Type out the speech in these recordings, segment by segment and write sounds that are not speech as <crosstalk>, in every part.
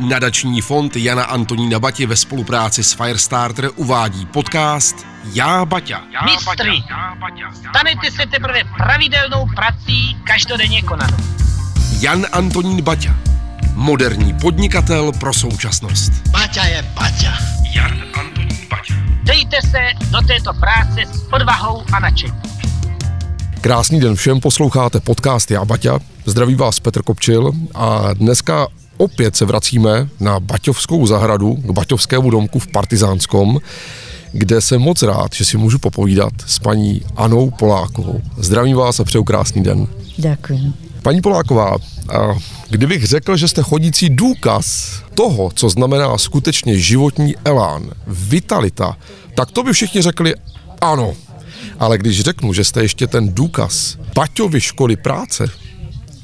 Nadační fond Jana Antonína Bati ve spolupráci s Firestarter uvádí podcast Já Baťa. Mistry, stanete se teprve pravidelnou prací každodenně konanou. Jan Antonín Baťa. Moderní podnikatel pro současnost. Baťa je Baťa. Jan Antonín Baťa. Dejte se do této práce s odvahou a nadšením. Krásný den všem, posloucháte podcast Já Baťa. Zdraví vás Petr Kopčil a dneska opět se vracíme na Baťovskou zahradu, k Baťovskému domku v Partizánskom, kde jsem moc rád, že si můžu popovídat s paní Anou Polákovou. Zdravím vás a přeju krásný den. Ďakujem. Paní Poláková, kdybych řekl, že jste chodící důkaz toho, co znamená skutečně životní elán, vitalita, tak to by všichni řekli ano. Ale když řeknu, že jste ještě ten důkaz Baťovy školy práce,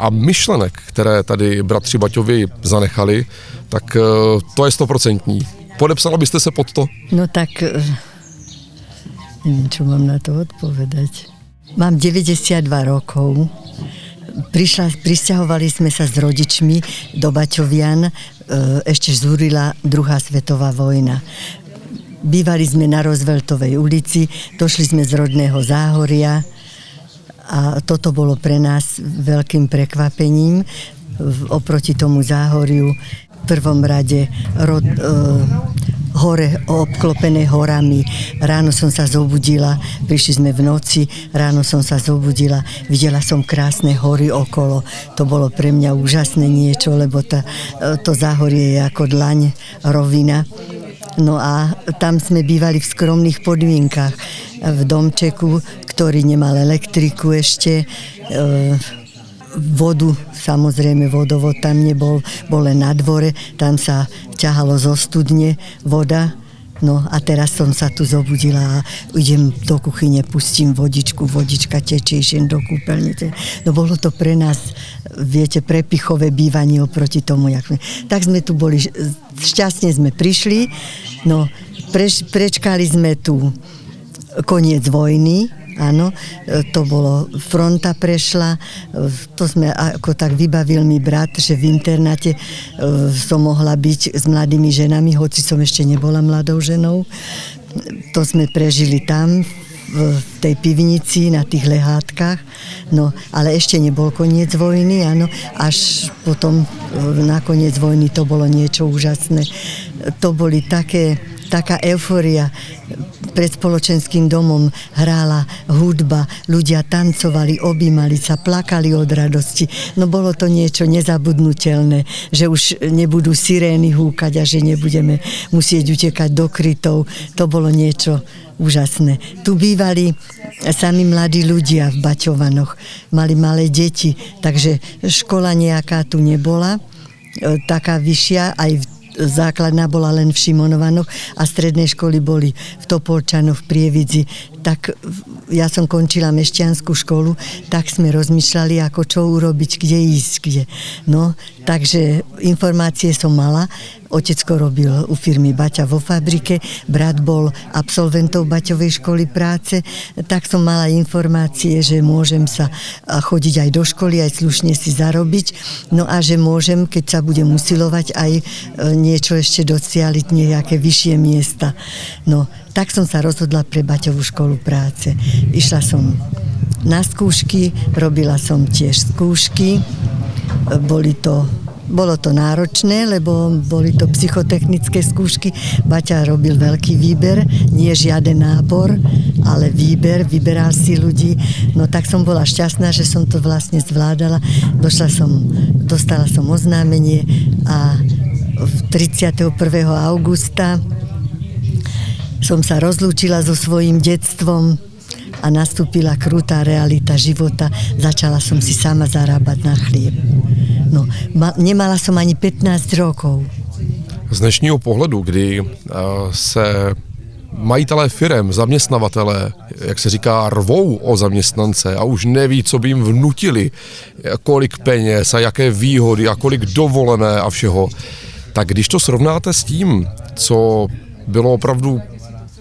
a myšlenek, které tady bratři Baťovi zanechali, tak eh, to je stoprocentní. Podepsala byste se pod to? No tak, eh, neviem, čo mám na to odpovedať. Mám 92 rokov. Prišla, prisťahovali sme sa s rodičmi do Baťovian, e, ešte zúrila druhá svetová vojna. Bývali sme na Rozveltovej ulici, došli sme z rodného záhoria, a toto bolo pre nás veľkým prekvapením oproti tomu záhoriu. V prvom rade rod, e, hore obklopené horami. Ráno som sa zobudila, prišli sme v noci, ráno som sa zobudila, videla som krásne hory okolo. To bolo pre mňa úžasné niečo, lebo tá, e, to záhorie je ako dlaň, rovina. No a tam sme bývali v skromných podmienkach, v domčeku, ktorý nemal elektriku ešte, e, vodu, samozrejme vodovod tam nebol, bol len na dvore, tam sa ťahalo zo studne voda, No a teraz som sa tu zobudila a idem do kuchyne, pustím vodičku, vodička tečie, idem do kúpeľnice. No bolo to pre nás, viete, prepichové bývanie oproti tomu, jak. Tak sme tu boli, šťastne sme prišli, no preš, prečkali sme tu koniec vojny, áno, e, to bolo, fronta prešla, e, to sme ako tak vybavil mi brat, že v internáte e, som mohla byť s mladými ženami, hoci som ešte nebola mladou ženou. To sme prežili tam, v tej pivnici, na tých lehátkach. No, ale ešte nebol koniec vojny, áno. Až potom, na koniec vojny to bolo niečo úžasné. To boli také, taká euforia. Pred spoločenským domom hrála hudba, ľudia tancovali, objímali sa, plakali od radosti. No bolo to niečo nezabudnutelné, že už nebudú sirény húkať a že nebudeme musieť utekať do krytov. To bolo niečo úžasné. Tu bývali sami mladí ľudia v Baťovanoch. Mali malé deti, takže škola nejaká tu nebola, e, taká vyššia, aj v základná bola len v Šimonovanoch a stredné školy boli v Topolčanoch, v Prievidzi. Tak ja som končila mešťanskú školu, tak sme rozmýšľali, ako čo urobiť, kde ísť, kde. No, takže informácie som mala. Otecko robil u firmy Baťa vo fabrike, brat bol absolventou Baťovej školy práce, tak som mala informácie, že môžem sa chodiť aj do školy, aj slušne si zarobiť, no a že môžem, keď sa budem usilovať, aj e, niečo ešte docialiť, nejaké vyššie miesta. No, tak som sa rozhodla pre Baťovú školu práce. Išla som na skúšky, robila som tiež skúšky, boli to bolo to náročné, lebo boli to psychotechnické skúšky. Baťa robil veľký výber, nie žiaden nábor, ale výber, vyberal si ľudí. No tak som bola šťastná, že som to vlastne zvládala. Došla som, dostala som oznámenie a 31. augusta som sa rozlúčila so svojím detstvom a nastúpila krutá realita života. Začala som si sama zarábať na chlieb. No, ma, nemala som ani 15 rokov. Z dnešního pohledu, kdy uh, se majitelé firem, zaměstnavatele, jak se říká, rvou o zaměstnance a už neví, co by jim vnutili, kolik peněz a jaké výhody a kolik dovolené a všeho, tak když to srovnáte s tím, co bylo opravdu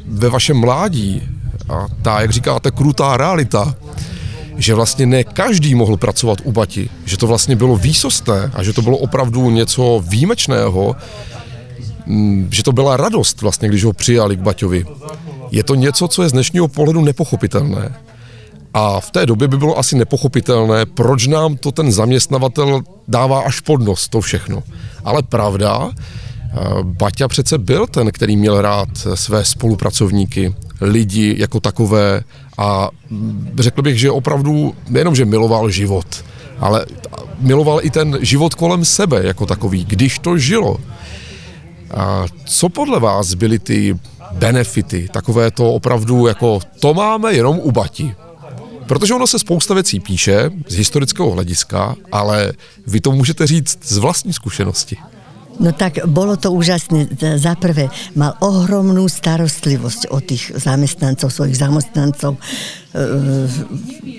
ve vašem mládí a ta, jak říkáte, krutá realita, že vlastně ne každý mohl pracovat u Bati, že to vlastně bylo výsostné a že to bylo opravdu něco výjimečného, mm, že to byla radost vlastně, když ho přijali k Baťovi. Je to něco, co je z dnešního pohledu nepochopitelné. A v té době by bylo asi nepochopitelné, proč nám to ten zaměstnavatel dává až pod nos, to všechno. Ale pravda, eh, Baťa přece byl ten, který měl rád své spolupracovníky, lidi jako takové a řekl bych, že opravdu nejenom, že miloval život, ale miloval i ten život kolem sebe jako takový, když to žilo. A co podle vás byly ty benefity, takové to opravdu jako to máme jenom u Bati? Protože ono se spousta věcí píše z historického hlediska, ale vy to můžete říct z vlastní zkušenosti. No tak bolo to úžasné. Za prvé, mal ohromnú starostlivosť o tých zamestnancov, svojich zamestnancov,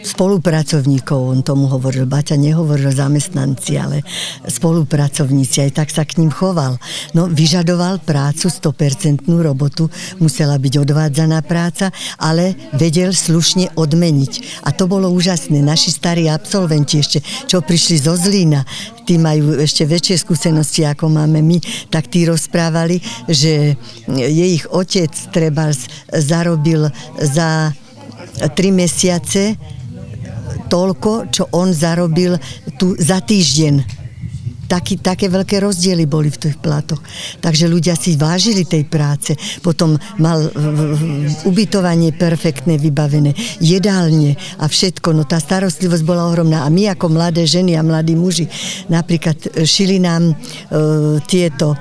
spolupracovníkov, on tomu hovoril, Baťa nehovoril zamestnanci, ale spolupracovníci, aj tak sa k ním choval. No, vyžadoval prácu, 100% robotu, musela byť odvádzaná práca, ale vedel slušne odmeniť. A to bolo úžasné. Naši starí absolventi ešte, čo prišli zo Zlína, tí majú ešte väčšie skúsenosti, ako máme my, tak tí rozprávali, že je ich otec treba zarobil za tri mesiace toľko, čo on zarobil tu za týždeň taký, také veľké rozdiely boli v tých platoch. Takže ľudia si vážili tej práce. Potom mal ubytovanie perfektné, vybavené, jedálne a všetko. No tá starostlivosť bola ohromná. A my ako mladé ženy a mladí muži napríklad e, šili nám e, tieto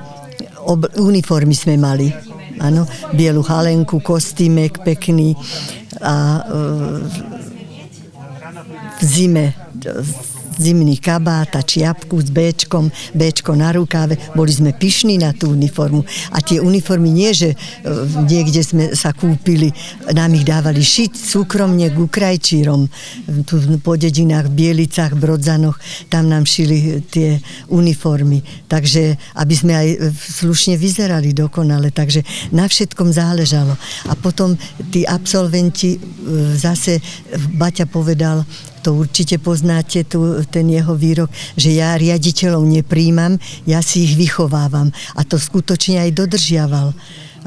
ob, uniformy sme mali. Áno, bielu halenku, kostýmek pekný a e, v zime zimný kabát a čiapku s Bčkom, Bčko na rukáve. Boli sme pyšní na tú uniformu. A tie uniformy nie, že e, niekde sme sa kúpili, nám ich dávali šiť súkromne k Ukrajčírom. Tu po dedinách, Bielicách, Brodzanoch, tam nám šili tie uniformy. Takže, aby sme aj slušne vyzerali dokonale. Takže na všetkom záležalo. A potom tí absolventi e, zase Baťa povedal, to určite poznáte, tu, ten jeho výrok, že ja riaditeľov nepríjmam, ja si ich vychovávam. A to skutočne aj dodržiaval.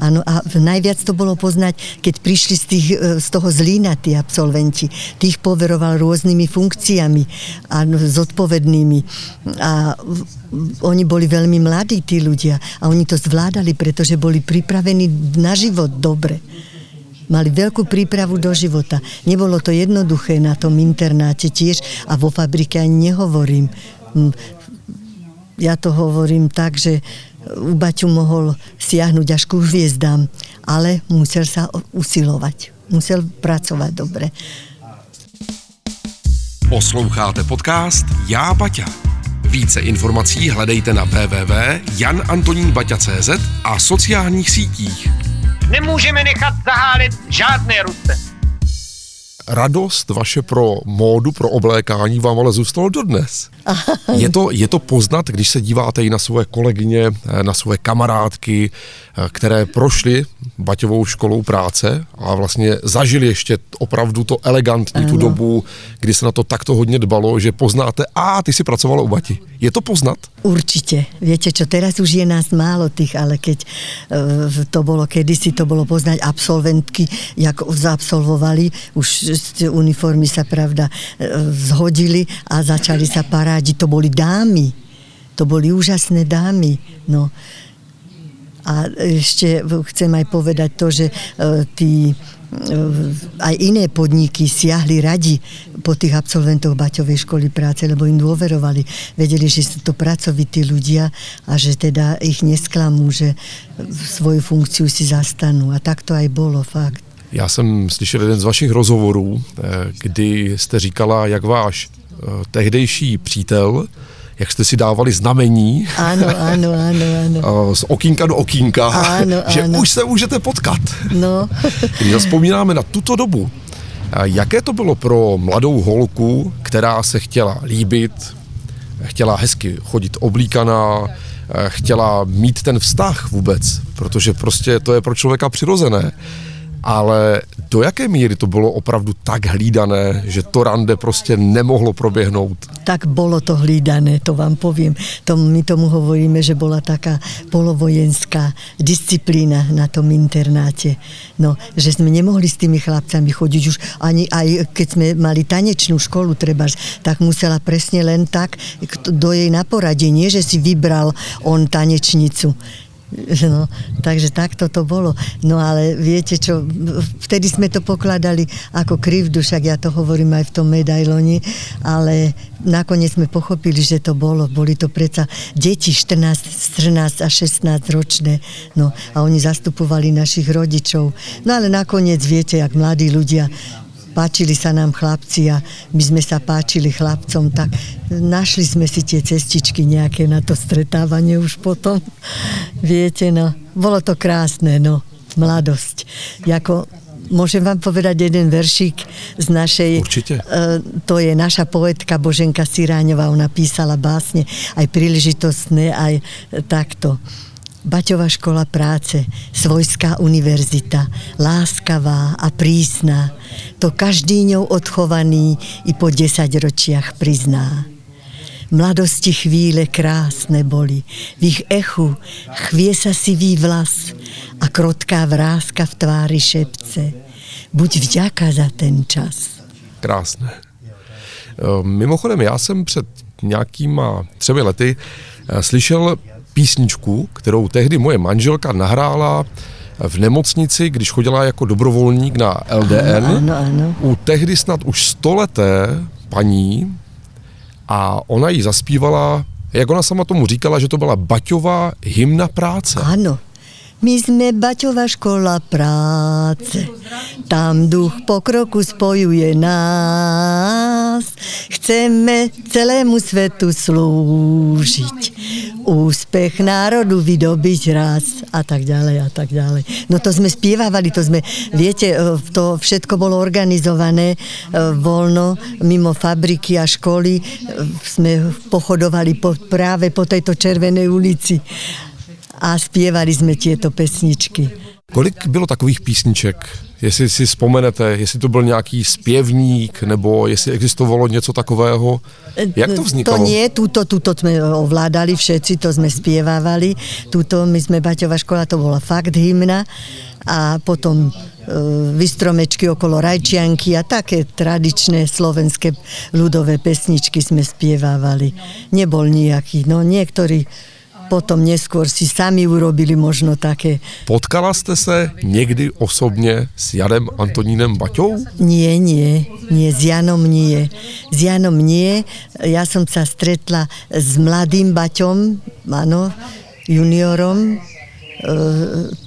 Áno, a najviac to bolo poznať, keď prišli z, tých, e, z toho zlína tí absolventi. Tých poveroval rôznymi funkciami a zodpovednými. A oni boli veľmi mladí, tí ľudia. A oni to zvládali, pretože boli pripravení na život dobre. Mali veľkú prípravu do života. Nebolo to jednoduché na tom internáte tiež a vo fabrike ani nehovorím. Hm, ja to hovorím tak, že u Baťu mohol siahnuť až ku hviezdám, ale musel sa usilovať. Musel pracovať dobre. Posloucháte podcast Já Baťa. Více informací hledejte na www.janantoninbaťa.cz a sociálních sítích. Nemůžeme nechat zahálit žádné ruce. Radost vaše pro módu, pro oblékání vám ale zůstalo dodnes. Je to, je to poznat, když se díváte i na svoje kolegyně, na svoje kamarádky, které prošly Baťovou školou práce a vlastně zažili ještě opravdu to elegantní ano. tu dobu, kdy se na to takto hodně dbalo, že poznáte, a ty si pracovala u Bati. Je to poznat? Určite. Viete čo, teraz už je nás málo tých, ale keď uh, to bolo kedysi, to bolo poznať absolventky, jak zaabsolvovali, už uniformy sa pravda uh, zhodili a začali sa parádiť. To boli dámy. To boli úžasné dámy. No. A ešte chcem aj povedať to, že uh, tí aj iné podniky siahli radi po tých absolventoch Baťovej školy práce, lebo im dôverovali. Vedeli, že sú to pracovití ľudia a že teda ich nesklamú, že svoju funkciu si zastanú. A tak to aj bolo, fakt. Já jsem slyšel jeden z vašich rozhovorů, eh, kdy jste říkala, jak váš eh, tehdejší přítel jak jste si dávali znamení. Ano, ano, ano, ano. <laughs> Z okýnka do okýnka, ano, že ano. už se můžete potkat. No. <laughs> Když zaspomínáme na tuto dobu, jaké to bylo pro mladou holku, která se chtěla líbit, chtěla hezky chodit oblíkaná, chtěla mít ten vztah vůbec, protože prostě to je pro člověka přirozené. Ale do jaké míry to bylo opravdu tak hlídané, že to rande prostě nemohlo proběhnout? Tak bolo to hlídané, to vám poviem. To, my tomu hovoríme, že bola taká polovojenská disciplína na tom internáte. No, že sme nemohli s tými chlapcami chodiť už ani aj keď sme mali tanečnú školu treba, tak musela presne len tak do jej na že si vybral on tanečnicu <laughs> No, takže takto to bolo. No ale viete čo, vtedy sme to pokladali ako krivdu, však ja to hovorím aj v tom medailoni, ale nakoniec sme pochopili, že to bolo. Boli to predsa deti 14, 14 a 16 ročné. No a oni zastupovali našich rodičov. No ale nakoniec viete, jak mladí ľudia páčili sa nám chlapci a my sme sa páčili chlapcom, tak našli sme si tie cestičky nejaké na to stretávanie už potom. <laughs> Viete, no, bolo to krásne, no, mladosť. Jako, môžem vám povedať jeden veršík z našej... Určite. Uh, to je naša poetka Boženka Siráňová, ona písala básne, aj príležitostné, aj takto. Baťová škola práce, Svojská univerzita, láskavá a prísna, to každý ňou odchovaný i po desaťročiach prizná. Mladosti chvíle krásne boli, v ich echu chvie sa sivý vlas a krotká vrázka v tvári šepce. Buď vďaka za ten čas. Krásné. Mimochodem, já jsem před nějakýma třemi lety eh, slyšel písničku, kterou tehdy moje manželka nahrála v nemocnici, když chodila jako dobrovolník na LDN. Ano, ano, ano. U tehdy snad už stoleté paní a ona ji zaspívala, jak ona sama tomu říkala, že to byla Baťová hymna práce. Ano. My sme Baťová škola práce, tam duch pokroku spojuje nás. Chceme celému svetu slúžiť, úspech národu vydobiť raz a tak ďalej a tak ďalej. No to sme spievávali, to sme, viete, e, to všetko bolo organizované e, voľno, mimo fabriky a školy. E, sme pochodovali po, práve po tejto Červenej ulici a zpěvali jsme tieto pesničky. Kolik bylo takových písniček? Jestli si vzpomenete, jestli to byl nějaký zpěvník, nebo jestli existovalo něco takového? Jak to vznikalo? To nie, túto, túto sme ovládali všetci, to sme spievávali. Túto, my sme Baťová škola, to bola fakt hymna. A potom e, vystromečky okolo rajčianky a také tradičné slovenské ľudové pesničky sme spievávali. Nebol nejaký, no niektorí potom neskôr si sami urobili možno také. Potkala ste sa niekdy osobne s Janem Antonínem Baťou? Nie, nie, nie, s Janom nie. S Janom nie. Ja som sa stretla s mladým Baťom, áno, juniorom, e,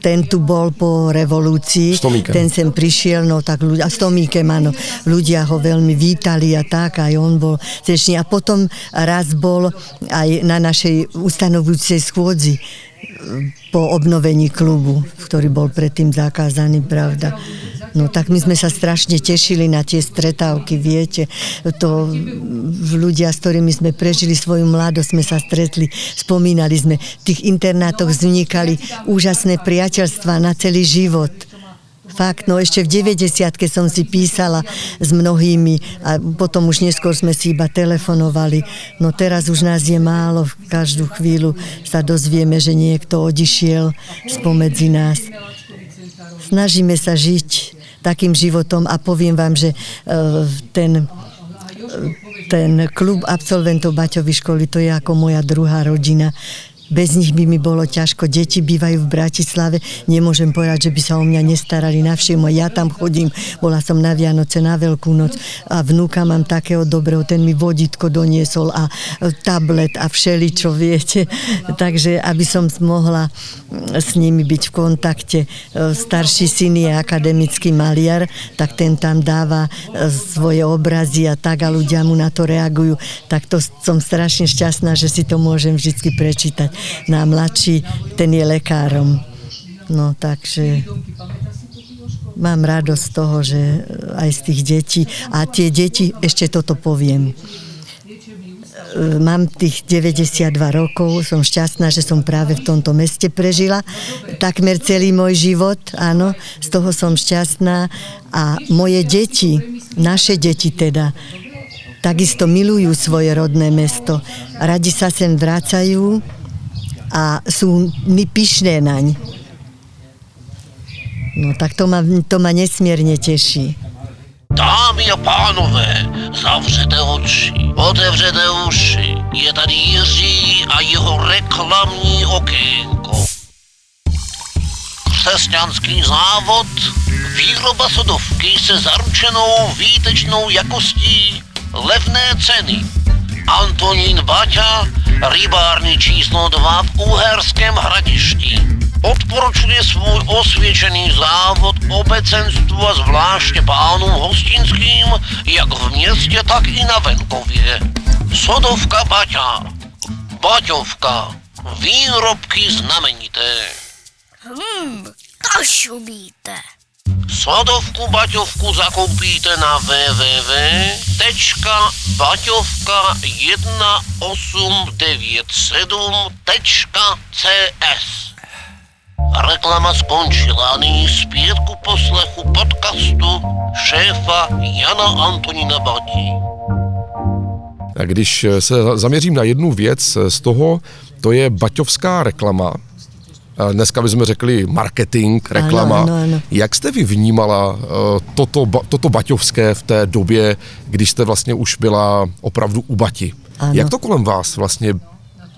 ten tu bol po revolúcii, Stomíkem. ten sem prišiel, no tak ľudia, s Tomíkem, áno, ľudia ho veľmi vítali a tak, aj on bol srdečný. A potom raz bol aj na našej ustanovujúcej schôdzi po obnovení klubu, ktorý bol predtým zakázaný, pravda. No tak my sme sa strašne tešili na tie stretávky, viete. To ľudia, s ktorými sme prežili svoju mladosť, sme sa stretli, spomínali sme. V tých internátoch vznikali úžasné priateľstva na celý život. Fakt, no ešte v 90 som si písala s mnohými a potom už neskôr sme si iba telefonovali. No teraz už nás je málo, v každú chvíľu sa dozvieme, že niekto odišiel spomedzi nás. Snažíme sa žiť takým životom a poviem vám, že e, ten ten klub absolventov Baťovej školy, to je ako moja druhá rodina bez nich by mi bolo ťažko. Deti bývajú v Bratislave, nemôžem povedať, že by sa o mňa nestarali na všemu. Ja tam chodím, bola som na Vianoce, na Veľkú noc a vnúka mám takého dobrého, ten mi vodítko doniesol a tablet a všeličo, viete. <laughs> Takže aby som mohla s nimi byť v kontakte. Starší syn je akademický maliar, tak ten tam dáva svoje obrazy a tak a ľudia mu na to reagujú. Tak to som strašne šťastná, že si to môžem vždy prečítať na mladší, ten je lekárom. No takže mám radosť z toho, že aj z tých detí. A tie deti, ešte toto poviem. mám tých 92 rokov, som šťastná, že som práve v tomto meste prežila takmer celý môj život, áno, z toho som šťastná a moje deti, naše deti teda, takisto milujú svoje rodné mesto. Radi sa sem vracajú a sú mi pyšné naň. No tak to ma, to ma nesmierne teší. Dámy a pánové, zavřete oči, otevřete uši. Je tady Jiří a jeho reklamní okénko. Křesťanský závod, výroba sodovky se zaručenou výtečnou jakostí, levné ceny. Antonín Baťa, rybárny číslo 2 v Uherském hradišti odporučuje svůj osvědčený závod obecenstvu a zvláště pánům hostinským, jak v městě, tak i na venkově. Sodovka Baťa, Baťovka, výrobky znamenité. Hmm, to šumíte. Sodovku Baťovku zakoupíte na www.1897.cs. Reklama skončila a nyní zpět ku poslechu podcastu šéfa Jana Antonina Batí. A když se zaměřím na jednu věc z toho, to je baťovská reklama. Dneska bychom řekli marketing, reklama. Ano, ano, ano. Jak jste vy vnímala eh, toto, toto baťovské v té době, když jste vlastně už byla opravdu u Bati? Ano. Jak to kolem vás vlastně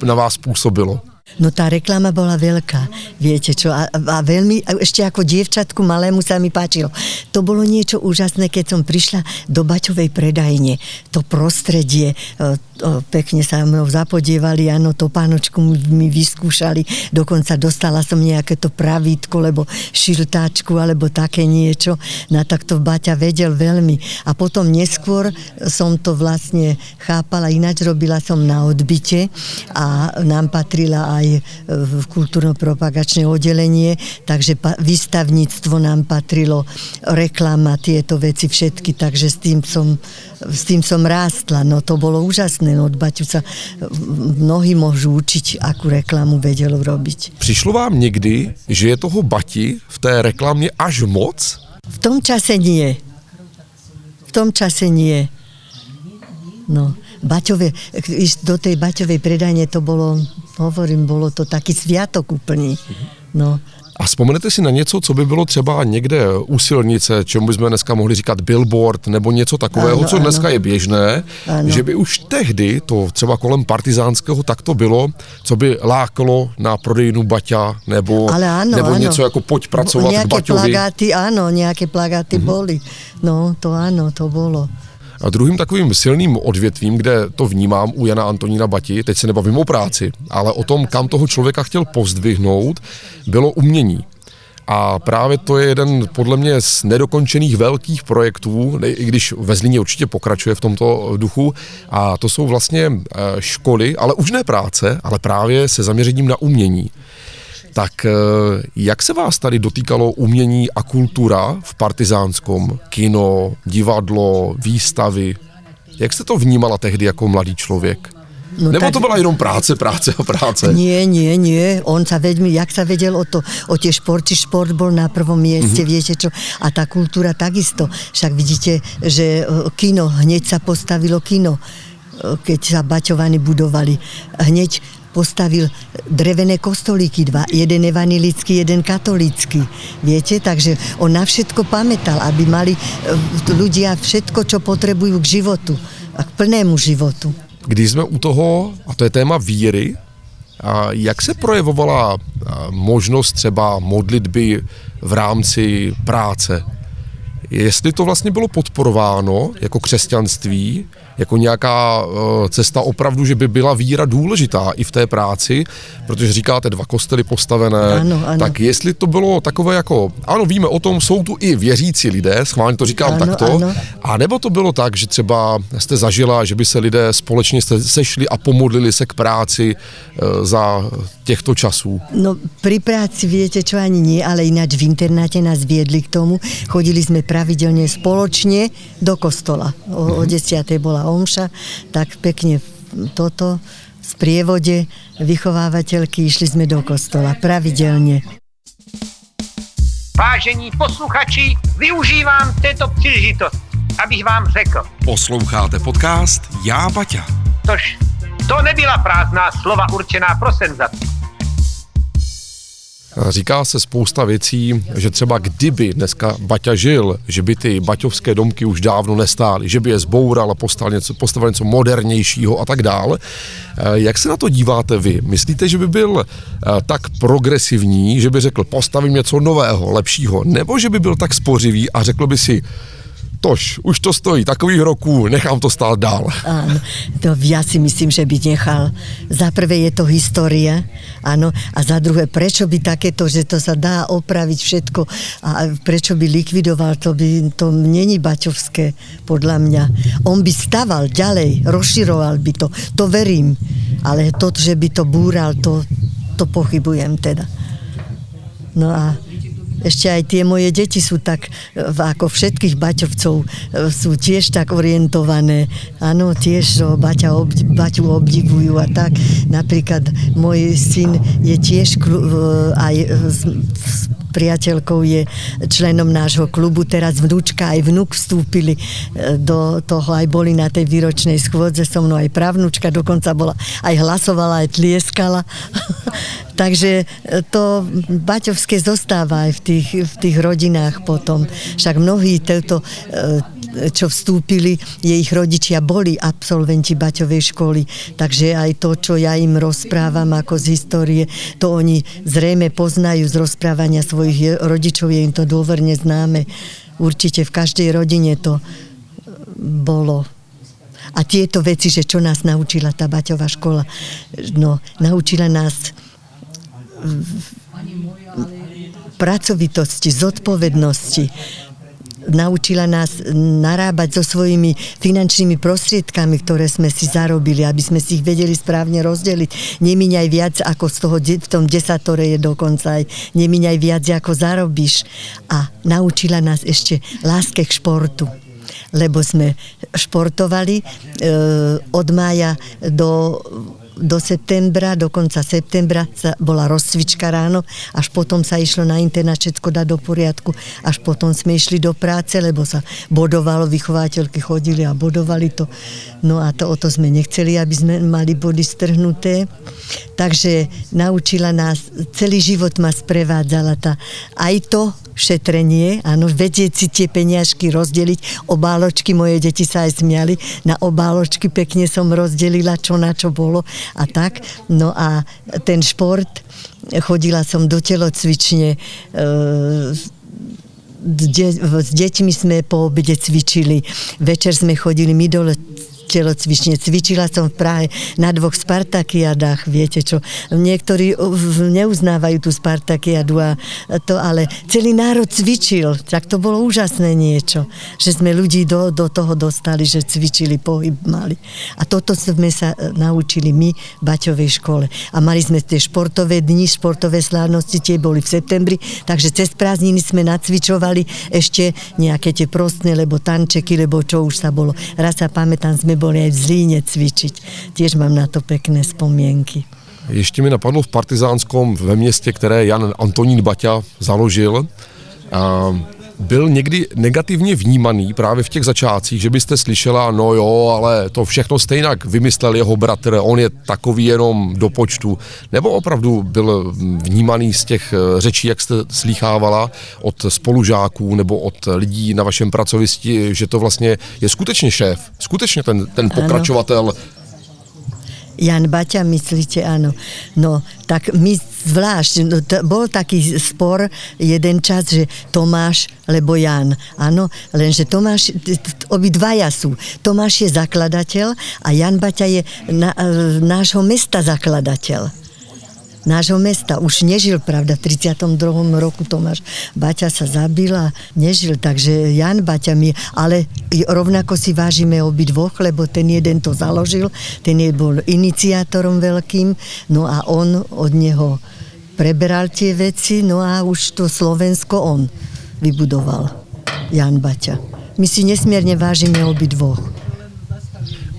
na vás působilo? No tá reklama bola veľká, viete čo, a, a veľmi, a ešte ako dievčatku malému sa mi páčilo. To bolo niečo úžasné, keď som prišla do Baťovej predajne. To prostredie, o, o, pekne sa mnou zapodievali, áno, to pánočku mi vyskúšali, dokonca dostala som nejaké to pravítko, lebo šiltáčku, alebo také niečo. No tak to Baťa vedel veľmi. A potom neskôr som to vlastne chápala, ináč robila som na odbite a nám patrila aj aj v kultúrno-propagačné oddelenie, takže výstavníctvo nám patrilo, reklama, tieto veci všetky, takže s tým som, s tým som rástla. No to bolo úžasné, no od Baťu sa mnohí môžu učiť, akú reklamu vedel robiť. Přišlo vám někdy, že je toho Bati v té reklamě až moc? V tom čase nie. V tom čase nie. No, Baťové, do tej Baťovej predajne to bolo, hovorím, bolo to taký sviatok úplný. No. A vzpomenete si na něco, co by bylo třeba někde u silnice, čemu bychom dneska mohli říkat billboard nebo něco takového, ano, co dneska ano. je běžné, ano. že by už tehdy, to třeba kolem partizánského tak to bylo, co by lákalo na prodejnu Baťa nebo, Ale ano, nebo ano. něco jako pojď pracovat nějaké k Baťovi. plagáty, ano, nějaké plagáty mm-hmm. boli. No, to ano, to bolo. A druhým takovým silným odvětvím, kde to vnímám u Jana Antonína Bati, teď se nebavím o práci, ale o tom, kam toho člověka chtěl pozdvihnout, bylo umění. A právě to je jeden podle mě z nedokončených velkých projektů, i když ve Zlíně určitě pokračuje v tomto duchu. A to jsou vlastně eh, školy, ale už ne práce, ale právě se zaměřením na umění. Tak eh, jak se vás tady dotýkalo umění a kultura v partizánskom? Kino, divadlo, výstavy? Jak jste to vnímala tehdy jako mladý člověk? No Nebo tak, to byla jenom práce, práce a práce? Nie, nie, nie. On sa vedmi, jak sa vedel o, to, o tie športy, šport bol na prvom mieste, mm-hmm. viete čo. A tá kultúra takisto. Však vidíte, že e, kino, hneď sa postavilo kino, e, keď sa Baťovany budovali. Hneď postavil drevené kostolíky dva, jeden evanilický, jeden katolícky. Viete, takže on na všetko pamätal, aby mali e, ľudia všetko, čo potrebujú k životu a k plnému životu. Když jsme u toho, a to je téma víry, a jak se projevovala možnost třeba modlitby v rámci práce? Jestli to vlastně bylo podporováno jako křesťanství, jako nějaká uh, cesta opravdu, že by byla víra důležitá i v té práci, protože říkáte dva kostely postavené, ano, ano. tak jestli to bylo takové jako, ano víme o tom, jsou tu i věřící lidé, schválně to říkám ano, takto, ano. a nebo to bylo tak, že třeba jste zažila, že by se lidé společně sešli a pomodlili se k práci uh, za těchto časů? No pri práci viete čo ani nie, ale ináč v internáte nás viedli k tomu. Chodili sme pravidelne spoločne do kostola. O, o 10. bola omša, tak pekne toto v sprievode vychovávateľky išli sme do kostola pravidelne. Vážení posluchači, využívám této příležitost, abych vám řekl. Posloucháte podcast Já Baťa. Tož to nebyla prázdná slova určená pro senzaci. Říká se spousta věcí, že třeba kdyby dneska Baťa žil, že by ty baťovské domky už dávno nestály, že by je zboural a postavil něco, postavil něco modernějšího a tak dále. Jak se na to díváte vy? Myslíte, že by byl eh, tak progresivní, že by řekl postavím něco nového, lepšího, nebo že by byl tak spořivý a řekl by si, tož, už to stojí takových roků, nechám to stát dál. Áno, to ja si myslím, že by nechal. Za prvé je to história, áno, a za druhé, prečo by takéto, že to sa dá opraviť všetko a prečo by likvidoval, to by, to není baťovské, podľa mňa. On by staval ďalej, rozširoval by to, to verím, ale to, že by to búral, to, to pochybujem teda. No a ešte aj tie moje deti sú tak, e, ako všetkých baťovcov, e, sú tiež tak orientované. Áno, tiež že baťa ob, baťu obdivujú a tak. Napríklad môj syn je tiež e, aj s priateľkou je členom nášho klubu, teraz vnúčka aj vnúk vstúpili do toho, aj boli na tej výročnej schôdze so mnou, aj pravnúčka dokonca bola, aj hlasovala, aj tlieskala. <laughs> Takže to baťovské zostáva aj v tých, v tých rodinách potom. Však mnohí toto čo vstúpili, je ich rodičia boli absolventi Baťovej školy, takže aj to, čo ja im rozprávam ako z histórie, to oni zrejme poznajú z rozprávania svojich rodičov, je im to dôverne známe. Určite v každej rodine to bolo a tieto veci, že čo nás naučila tá Baťová škola, no, naučila nás pracovitosti, zodpovednosti, naučila nás narábať so svojimi finančnými prostriedkami, ktoré sme si zarobili, aby sme si ich vedeli správne rozdeliť. Nemíňaj viac, ako z toho v tom desatore je dokonca aj. Nemíňaj viac, ako zarobíš. A naučila nás ešte láske k športu lebo sme športovali e, od mája do do septembra, do konca septembra sa bola rozcvička ráno, až potom sa išlo na internát všetko dať do poriadku, až potom sme išli do práce, lebo sa bodovalo, vychovateľky chodili a bodovali to. No a to o to sme nechceli, aby sme mali body strhnuté. Takže naučila nás, celý život ma sprevádzala tá, aj to, šetrenie, áno, vedieť si tie peniažky rozdeliť, obáločky, moje deti sa aj smiali, na obáločky pekne som rozdelila, čo na čo bolo a tak. No a ten šport, chodila som do telocvične, e, s deťmi sme po obede cvičili, večer sme chodili my dole telocvične. Cvičila som v Prahe na dvoch Spartakiadách, viete čo. Niektorí neuznávajú tú Spartakiadu a to, ale celý národ cvičil. Tak to bolo úžasné niečo, že sme ľudí do, do toho dostali, že cvičili, pohyb mali. A toto sme sa e, naučili my v Baťovej škole. A mali sme tie športové dni, športové slávnosti, tie boli v septembri, takže cez prázdniny sme nacvičovali ešte nejaké tie prostné, lebo tančeky, lebo čo už sa bolo. Raz sa pamätám, sme boli aj v Zlíne cvičiť. Tiež mám na to pekné spomienky. Ještě mi napadlo v Partizánskom ve městě, které Jan Antonín Baťa založil, byl někdy negativně vnímaný právě v těch začátcích, že byste slyšela, no jo, ale to všechno stejně vymyslel jeho bratr, on je takový jenom do počtu, nebo opravdu byl vnímaný z těch eh, řečí, jak jste slýchávala od spolužáků nebo od lidí na vašem pracovišti, že to vlastně je skutečně šéf, skutečně ten, ten pokračovatel Jan Baťa, myslíte, áno. No, tak my zvlášť, no, t- bol taký spor jeden čas, že Tomáš lebo Jan. Áno, lenže Tomáš, t- t- obidvaja sú. Tomáš je zakladateľ a Jan Baťa je na, e, nášho mesta zakladateľ nášho mesta. Už nežil, pravda, v 32. roku Tomáš Baťa sa zabil a nežil, takže Jan Baťa mi, ale rovnako si vážime obidvoch, lebo ten jeden to založil, ten je bol iniciátorom veľkým, no a on od neho preberal tie veci, no a už to Slovensko on vybudoval. Jan Baťa. My si nesmierne vážime obidvoch.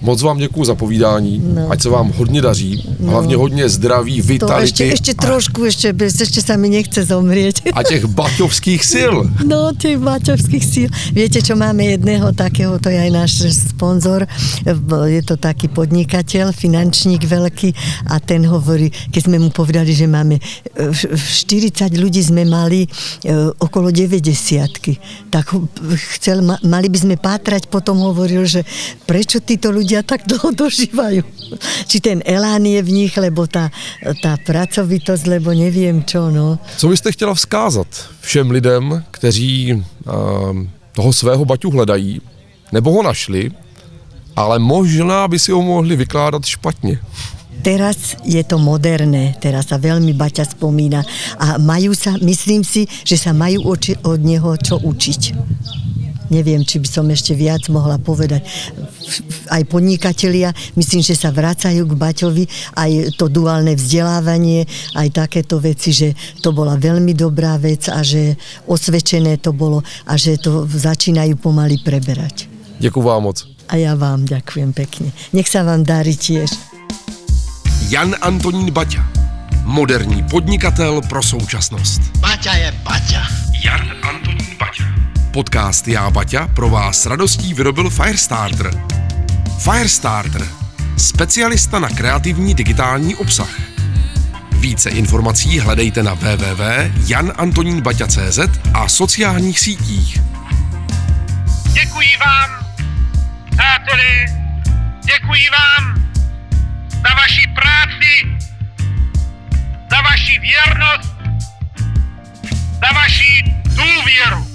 Moc vám děkuji za povídání, No. ať se vám hodně daří, hlavně hodně zdraví, To vitality ešte, ešte trošku, ešte, bez- ešte sa mi nechce zomrieť. a těch baťovských sil. <laughs> No, tých baťovských síl. Viete, čo máme jedného takého, to je aj náš sponzor, je to taký podnikateľ, finančník veľký a ten hovorí, keď sme mu povedali, že máme e, 40 ľudí sme mali e, okolo 90 tak chcel, ma- mali by sme pátrať, potom hovoril, že prečo títo ľudia tak dlho dožívajú. Či ten elán je v nich, lebo tá, tá pracovitosť, lebo neviem čo, no. Co byste chtěla vzkázat všem lidem, kteří um, toho svého baťu hledají, nebo ho našli, ale možná by si ho mohli vykládat špatně. Teraz je to moderné, teraz sa veľmi Baťa spomína a majú sa, myslím si, že sa majú oči, od neho čo učiť. Neviem, či by som ešte viac mohla povedať. Aj podnikatelia, myslím, že sa vracajú k Baťovi, aj to duálne vzdelávanie, aj takéto veci, že to bola veľmi dobrá vec a že osvedčené to bolo a že to začínajú pomaly preberať. Děkuji vám moc. A ja vám ďakujem pekne. Nech sa vám darí tiež. Jan Antonín Baťa, moderní podnikatel pro současnost. Baťa je Baťa. Jan Antonín Baťa. Podcast Já Baťa pro vás s radostí vyrobil Firestarter. Firestarter. Specialista na kreativní digitální obsah. Více informací hledejte na www.janantonínbaťa.cz a sociálních sítích. Děkuji vám, přáteli, děkuji vám za vaši práci, za vaši věrnost, za vaši důvěru.